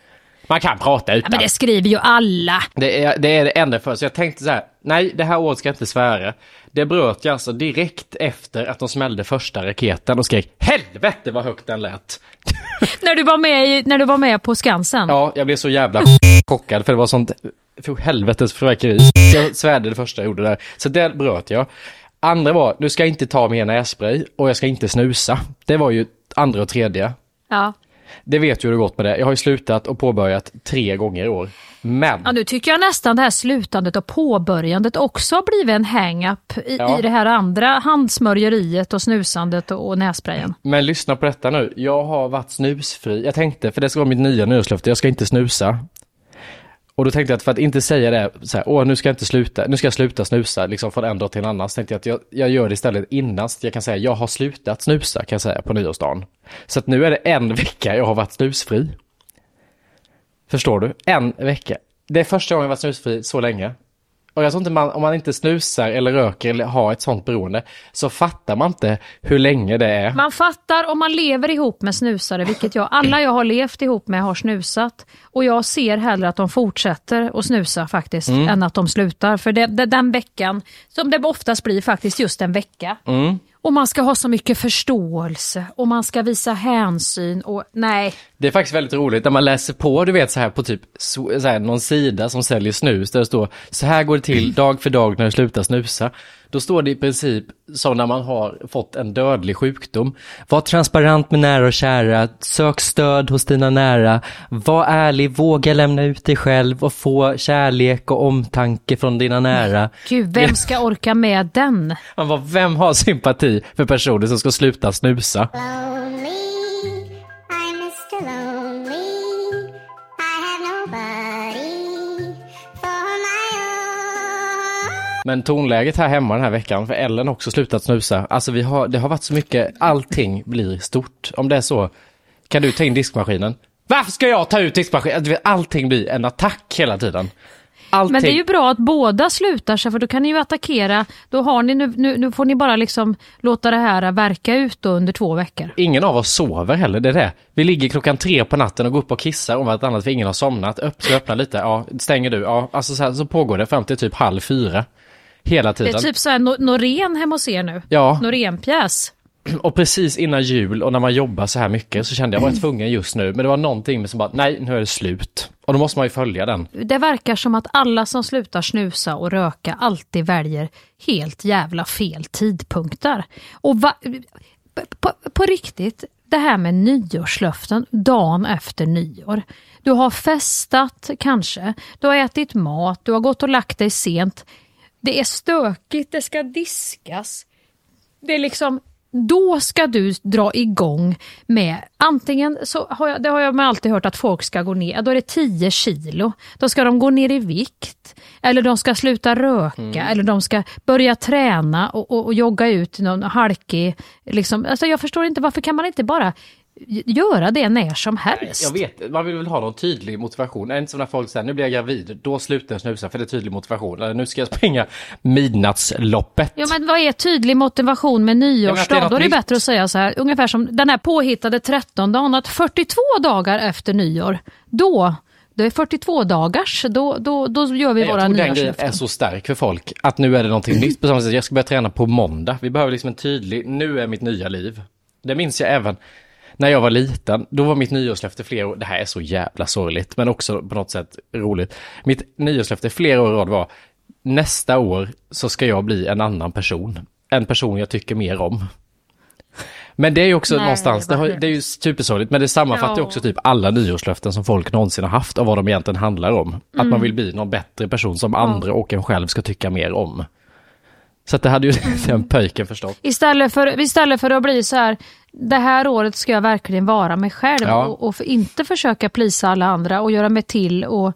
Man kan prata Ja, utan. men det skriver ju alla. Det är, det är det enda för. Så jag tänkte så här, nej det här året ska jag inte svära. Det bröt jag alltså direkt efter att de smällde första raketen och skrek helvete vad högt den lät. *laughs* När du var med, i, när du var med på Skansen. Ja, jag blev så jävla *laughs* chockad för det var sånt för helvetes fyrverkeri. Jag svärde det första jag gjorde där. Så det bröt jag. Andra var, nu ska jag inte ta mer nässpray och jag ska inte snusa. Det var ju andra och tredje. Ja. Det vet ju hur det gått med det. Jag har ju slutat och påbörjat tre gånger i år. Men, Ja, nu tycker jag nästan det här slutandet och påbörjandet också har blivit en hang-up i, Ja. i det här andra handsmörjeriet och snusandet och, och nässprayen. men lyssna på detta nu. Jag har varit snusfri. Jag tänkte, för det ska vara mitt nya nyårslöfte, jag ska inte snusa. Och då tänkte jag att för att inte säga det så här, åh nu ska jag inte sluta, nu ska jag sluta snusa liksom från en dag till en annan. Så tänkte jag att jag, jag gör det istället innan så jag kan säga, jag har slutat snusa kan jag säga på nyårsdagen. Så att nu är det en *laughs* vecka jag har varit snusfri. Förstår du? En vecka. Det är första gången jag varit snusfri så länge. Och jag tror inte man, om man inte snusar eller röker eller har ett sånt beroende så fattar man inte hur länge det är. Man fattar om man lever ihop med snusare, vilket jag, alla jag har levt ihop med har snusat. Och jag ser hellre att de fortsätter att snusa faktiskt, Mm. än att de slutar. För det, det, den veckan, som det oftast blir faktiskt just en vecka. Mm. Och man ska ha så mycket förståelse och man ska visa hänsyn och nej. Det är faktiskt väldigt roligt när man läser på, du vet så här på typ så, här, någon sida som säljer snus där det står så här går det till dag för dag när du slutar snusa. Då står det i princip som när man har fått en dödlig sjukdom. Var transparent med nära och kära, sök stöd hos dina nära, var ärlig, våga lämna ut dig själv och få kärlek och omtanke från dina nära. Gud, vem ska orka med den? Man bara, vem har sympati för personer som ska sluta snusa? Men tonläget här hemma den här veckan, för Ellen har också slutat snusa. Alltså vi har, det har varit så mycket, allting blir stort. Om det är så, kan du ta in diskmaskinen? Varför ska jag ta ut diskmaskinen? Vet, allting blir en attack hela tiden. Allting. Men det är ju bra att båda slutar sig för då kan ni ju attackera. Då har ni nu, nu, nu får ni bara liksom låta det här verka ut då under två veckor. Ingen av oss sover heller, det är det. Vi ligger klockan tre på natten och går upp och kissar om vartannat för ingen har somnat. Jag öppna lite? Ja, stänger du? Ja, alltså så, här, så pågår det fram till typ halv fyra. Hela Det tiden. är typ så här no, Norén hemma hos er nu. Ja. Norénpjäs. *clears throat* Och precis innan jul och när man jobbar så här mycket så kände jag, jag var tvungen just nu. Men det var någonting som bara, nej nu är det slut. Och då måste man ju följa den. Det verkar som att alla som slutar snusa och röka alltid väljer helt jävla fel tidpunkter. Och va, på, på riktigt, det här med nyårslöften dagen efter nyår. Du har festat kanske, du har ätit mat, du har gått och lagt dig sent. Det är stökigt, det ska diskas. Det är liksom, då ska du dra igång med, antingen så har jag, det har jag alltid hört att folk ska gå ner, då är det 10 kilo. Då ska de gå ner i vikt, eller de ska sluta röka, eller de ska börja träna och, och, och jogga ut någon halkig, liksom. alltså jag förstår inte varför kan man inte bara göra det när som helst? Jag vet, man vill väl ha någon tydlig motivation. Inte som när folk säger nu blir jag gravid, då slutar jag snusa för det är tydlig motivation. Eller nu ska jag springa midnattsloppet. Ja men vad är tydlig motivation med nyårsdag? Ja, det är Då är det nytt. bättre att säga så här, ungefär som den här påhittade 13 dagen, att 42 dagar efter nyår, då, det är 42 dagars, då, då, då gör vi Jag våra tror den grejen nyårslöften. är så stark för folk. Att nu är det någonting nytt på samma sätt. Jag ska börja träna på måndag. Vi behöver liksom en tydlig, nu är mitt nya liv. Det minns jag även när jag var liten. Då var mitt nyårslöfte flera år, det här är så jävla sorgligt, men också på något sätt roligt. Mitt nyårslöfte flera år i rad var, nästa år så ska jag bli en annan person. En person jag tycker mer om. Men det är ju också Nej, någonstans, det, har, det är ju supersorgligt, men det sammanfattar Ja. också typ alla nyårslöften som folk någonsin har haft och vad de egentligen handlar om. Att Mm. man vill bli någon bättre person som andra och en själv ska tycka mer om. Så det hade ju *laughs* den pöjken förstått. Istället för, istället för att bli så här, det här året ska jag verkligen vara mig själv Ja. och, och för, inte försöka plisa alla andra och göra mig till och,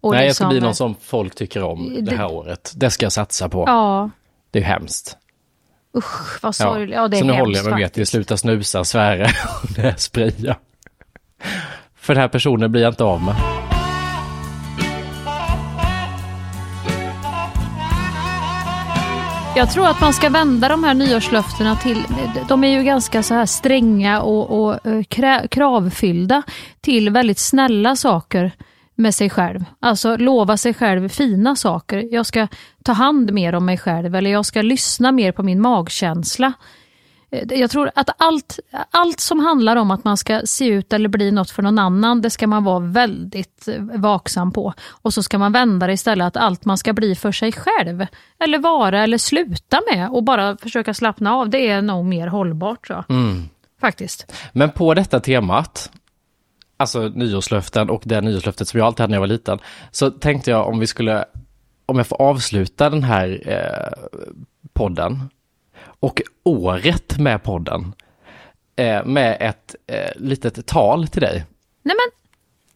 och Nej, jag liksom, ska bli någon som folk tycker om det Det- här året. Det ska jag satsa på. Ja, Det är hemskt. usch vad sorgligt. Ja, det är så nu hemskt håller jag mig med till sluta snusa, svära *laughs* och nässpraya. För den här personen blir jag inte av med. Jag tror att man ska vända de här nyårslöftena till, de är ju ganska så här stränga och, och eh, krä, kravfyllda till väldigt snälla saker med sig själv. Alltså lova sig själv fina saker. Jag ska ta hand mer om mig själv eller jag ska lyssna mer på min magkänsla. Eh, Jag tror att allt, allt som handlar om att man ska se ut eller bli något för någon annan, det ska man vara väldigt eh, vaksam på. Och så ska man vända det istället att allt man ska bli för sig själv, eller vara eller sluta med och bara försöka slappna av, det är nog mer hållbart tror jag. Faktiskt. Men på detta temat, alltså nyårslöften och det nyårslöftet som jag alltid hade när jag var liten, så tänkte jag om vi skulle, om jag får avsluta den här eh, podden och året med podden eh, med ett eh, litet tal till dig. Nej men,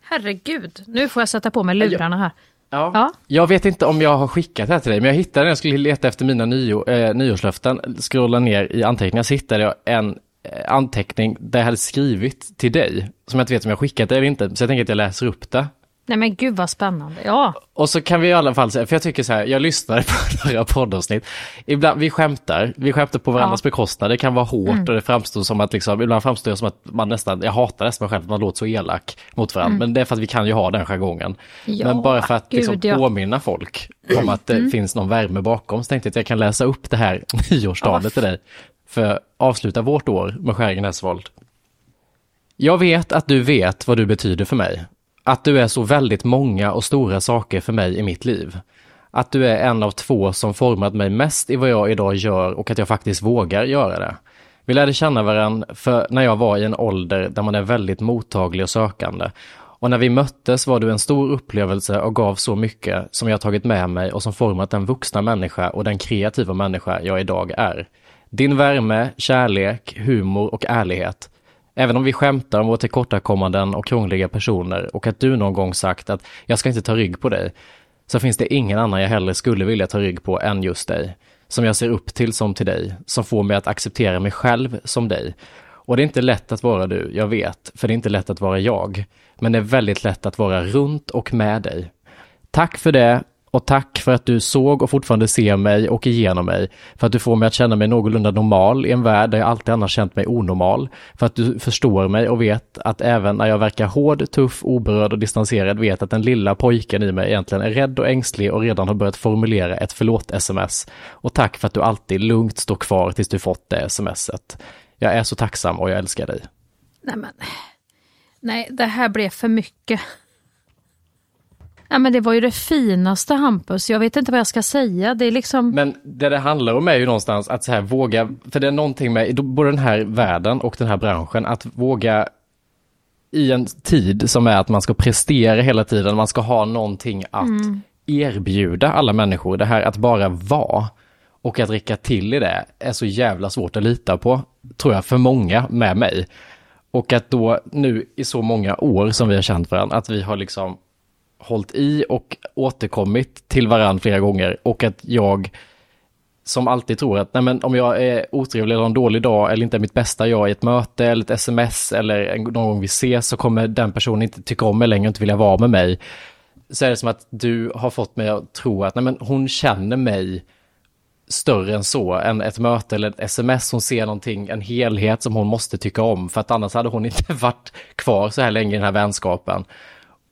herregud, nu får jag sätta på mig lurarna här. Ja. Ja. Jag vet inte om jag har skickat det här till dig, men jag hittade när jag skulle leta efter mina nio, eh, nyårslöften, scrolla ner i anteckningar, så hittade jag en eh, anteckning där jag hade skrivit till dig, som jag inte vet om jag skickat det eller inte, så jag tänker att jag läser upp det. Nej men gud vad spännande. Ja, Och så kan vi i alla fall säga, för jag tycker så här, jag lyssnade *laughs* på några poddavsnitt, ibland, vi skämtar, vi skämtar på varandras Ja. bekostnad, det kan vara hårt och det framstår som att liksom, ibland framstår det som att man nästan, jag hatar nästan mig själv, att man låter så elak mot varandra, men det är för att vi kan ju ha den jargongen. Ja, men bara för att liksom, gud, ja. påminna folk om att det finns någon värme bakom, så tänkte jag att jag kan läsa upp det här *laughs* nyårstalet till dig, för att avsluta vårt år med Skäringen Hässvold. Jag vet att du vet vad du betyder för mig. Att du är så väldigt många och stora saker för mig i mitt liv. Att du är en av två som format mig mest i vad jag idag gör och att jag faktiskt vågar göra det. Vi lärde känna varandra för när jag var i en ålder där man är väldigt mottaglig och sökande. Och när vi möttes var du en stor upplevelse och gav så mycket som jag tagit med mig och som format den vuxna människa och den kreativa människa jag idag är. Din värme, kärlek, humor och ärlighet. Även om vi skämtar om våra tillkortakommanden och krångliga personer och att du någon gång sagt att jag ska inte ta rygg på dig, så finns det ingen annan jag hellre skulle vilja ta rygg på än just dig. Som jag ser upp till som till dig, som får mig att acceptera mig själv som dig. Och det är inte lätt att vara du, jag vet, för det är inte lätt att vara jag. Men det är väldigt lätt att vara runt och med dig. Tack för det och tack för att du såg och fortfarande ser mig och igenom mig. För att du får mig att känna mig någorlunda normal i en värld där jag alltid annars känt mig onormal. För att du förstår mig och vet att även när jag verkar hård, tuff, oberörd och distanserad vet att den lilla pojken i mig egentligen är rädd och ängslig och redan har börjat formulera ett förlåt-sms. Och tack för att du alltid lugnt står kvar tills du fått det smset. Jag är så tacksam och jag älskar dig. nej men. Nej, det här blev för mycket. Ja, men det var ju det finaste Hampus. Jag vet inte vad jag ska säga. Det är liksom... Men det det handlar om är ju någonstans att så här våga, för det är någonting med både den här världen och den här branschen, att våga i en tid som är att man ska prestera hela tiden, man ska ha någonting att erbjuda alla människor. Det här att bara vara och att räcka till i det är så jävla svårt att lita på, tror jag, för många med mig. Och att då nu i så många år som vi har känt varandra, att vi har liksom hållit i och återkommit till varandra flera gånger och att jag som alltid tror att nej men, om jag är otrevlig eller har en dålig dag eller inte är mitt bästa jag i ett möte eller ett sms eller någon gång vi ses så kommer den personen inte tycka om mig längre och inte vilja vara med mig. Så är det som att du har fått mig att tro att nej men, hon känner mig större än så, än ett möte eller ett sms. Hon ser någonting, en helhet som hon måste tycka om, för att annars hade hon inte *laughs* varit kvar så här länge i den här vänskapen.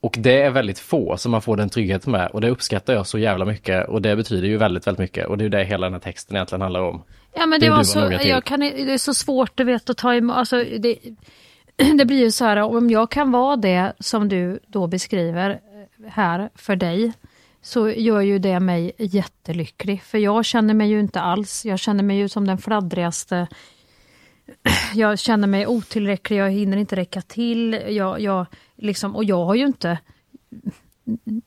Och det är väldigt få som man får den tryggheten med och det uppskattar jag så jävla mycket och det betyder ju väldigt, väldigt mycket och det är det hela den här texten egentligen handlar om. Ja men Det var du så, var till. jag kan, det är så svårt du vet att ta emot, alltså det, *clears throat* det blir ju så här om jag kan vara det som du då beskriver eh, här för dig så gör ju det mig jättelycklig. För jag känner mig ju inte alls, jag känner mig ju som den fladdrigaste *clears throat* jag känner mig otillräcklig, jag hinner inte räcka till. Jag, jag, liksom, och jag har ju inte...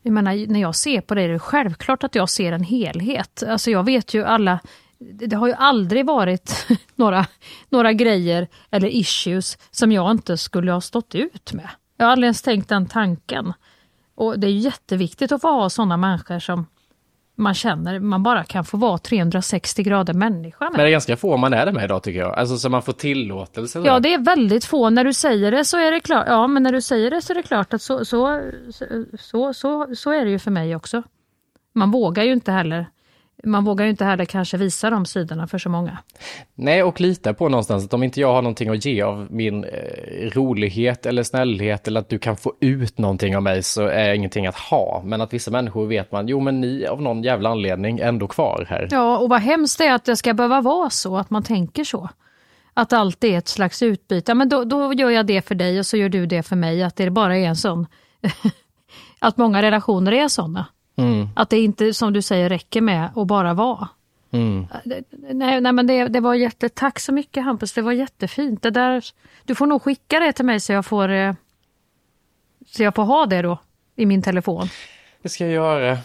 Jag menar, när jag ser på det är det självklart att jag ser en helhet. Alltså jag vet ju alla... Det har ju aldrig varit *laughs* några, några grejer eller issues som jag inte skulle ha stått ut med. Jag har aldrig ens tänkt den tanken. Och det är jätteviktigt att få ha sådana människor som man känner man bara kan få vara 360 grader människa med. Men det är ganska få man är det med idag tycker jag, alltså så man får tillåtelse. Ja, det är väldigt få. När du säger det så är det klart. Ja, men när du säger det så är det klart att så, så, så, så, så är det ju för mig också. Man vågar ju inte heller. Man vågar ju inte heller kanske visa de sidorna för så många. Nej, och lita på någonstans att om inte jag har någonting att ge av min eh, rolighet eller snällhet eller att du kan få ut någonting av mig så är jag ingenting att ha. Men att vissa människor vet man, jo men ni av någon jävla anledning ändå kvar här. Ja, och vad hemskt det är att det ska behöva vara så, att man tänker så. Att allt är ett slags utbyte. Ja, men då, då gör jag det för dig och så gör du det för mig. Att det bara är en sån... *laughs* att många relationer är såna. Mm, Att det inte, som du säger, räcker med att bara vara. mm. Nej, nej men det, det var jätte... Tack så mycket Hampus, det var jättefint. Det där, du får nog skicka det till mig så jag får, eh, så jag får ha det då i min telefon. Det ska jag göra.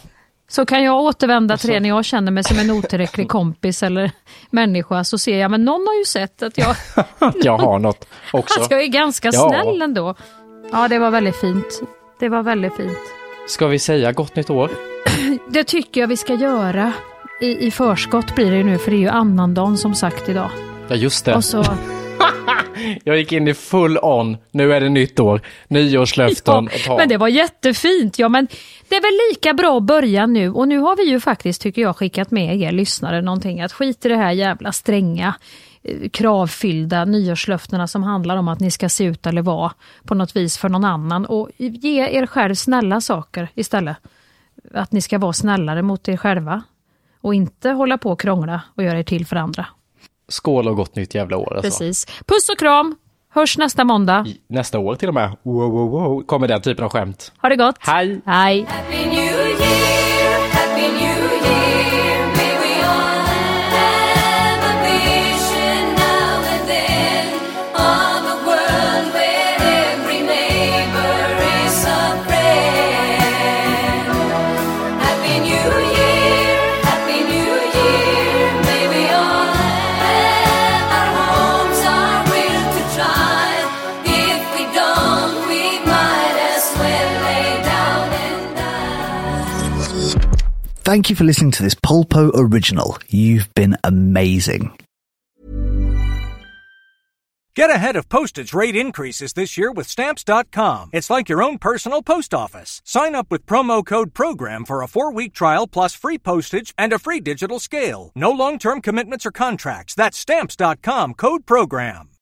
Så kan jag återvända till det när jag känner mig som en otillräcklig *laughs* kompis eller människa så ser jag, men någon har ju sett att jag, Att *laughs* jag har något också. att jag är ganska Ja. snäll ändå. Ja, det var väldigt fint. Det var väldigt fint. Ska vi säga gott nytt år? *clears throat* Det tycker jag vi ska göra. I, I förskott blir det ju nu, för det är ju annandagen som sagt idag. Ja, just det. Och så, *laughs* Jag gick in i full on. Nu är det nytt år. Nyårslöften Ja, men det var jättefint. Ja, men det är väl lika bra att börja nu. Och nu har vi ju faktiskt, tycker jag, skickat med er lyssnare någonting. Att skit i det här jävla stränga, kravfyllda nyårslöftena som handlar om att ni ska se ut eller vara på något vis för någon annan. Och ge er själv snälla saker istället. Att ni ska vara snällare mot er själva. Och inte hålla på och krångla och göra er till för andra. Skål och gott nytt jävla år alltså. Precis. Puss och kram! Hörs nästa måndag. I- Nästa år till och med. Wow, wow, wow. Kommer den typen av skämt. Ha det gott! Hej! Hej! Thank you for listening to this Polpo original. You've been amazing. Get ahead of postage rate increases this year with Stamps.com. It's like your own personal post office. Sign up with promo code PROGRAM for a four week trial plus free postage and a free digital scale. No long term commitments or contracts. That's Stamps.com code PROGRAM.